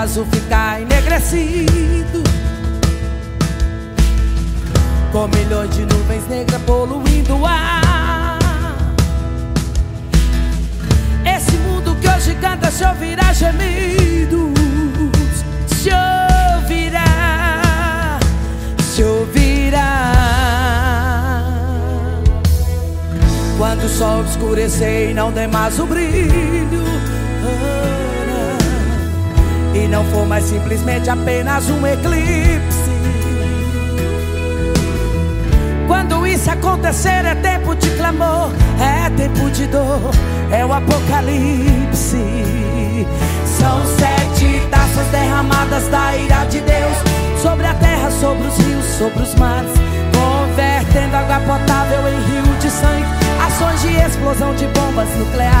azul ficar enegrecido. Com milhões de nuvens negras poluindo o ar. Esse mundo que hoje canta se ouvirá gemidos. Se ouvirá, se ouvirá. Quando o sol escurecer e não der mais o brilho. E não for mais simplesmente apenas um eclipse. Quando isso acontecer é tempo de clamor, é tempo de dor, é o apocalipse. São sete taças derramadas da ira de Deus sobre a terra, sobre os rios, sobre os mares, convertendo água potável em rio de sangue, ações de explosão de bombas nucleares.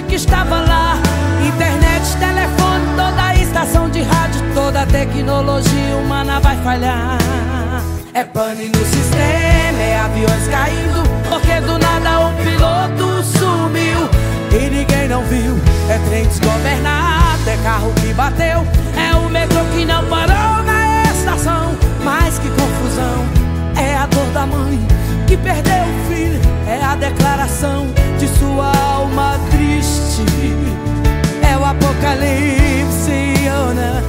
Satélite que estava lá. Internet, telefone, toda a estação de rádio, toda a tecnologia humana vai falhar. É pane no sistema, é aviões caindo, porque do nada o piloto sumiu e ninguém não viu. É trem desgovernado, é carro que bateu, é o metrô que não parou na estação. Mas que confusão, é a dor da mãe que perdeu o filho, é a declaração de sua alma triste. É o apocalipse, Ana,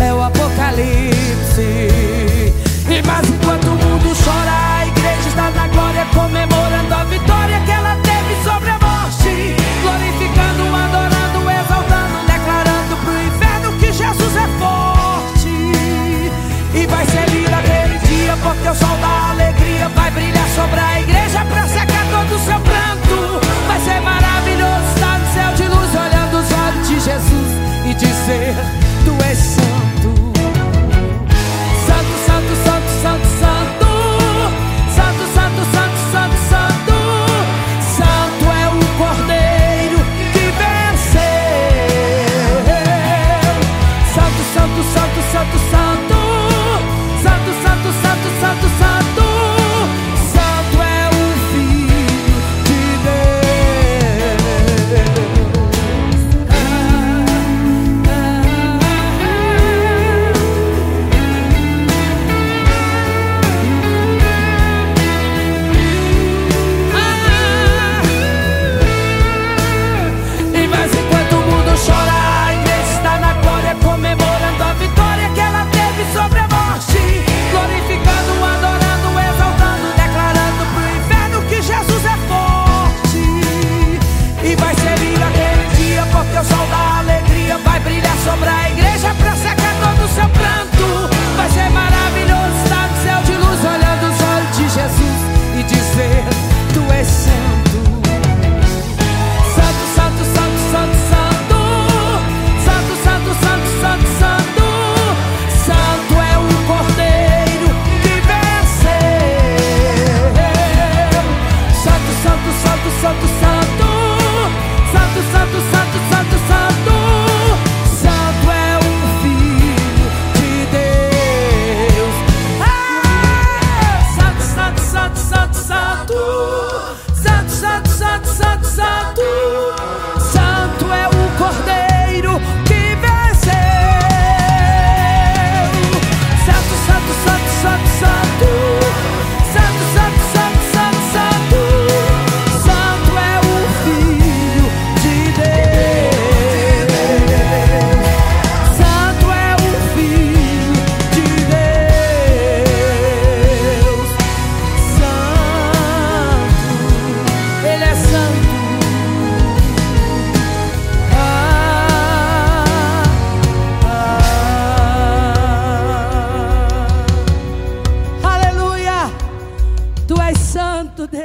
é o apocalipse.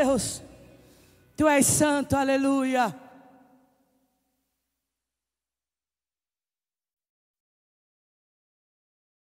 Deus. Tu és santo, aleluia.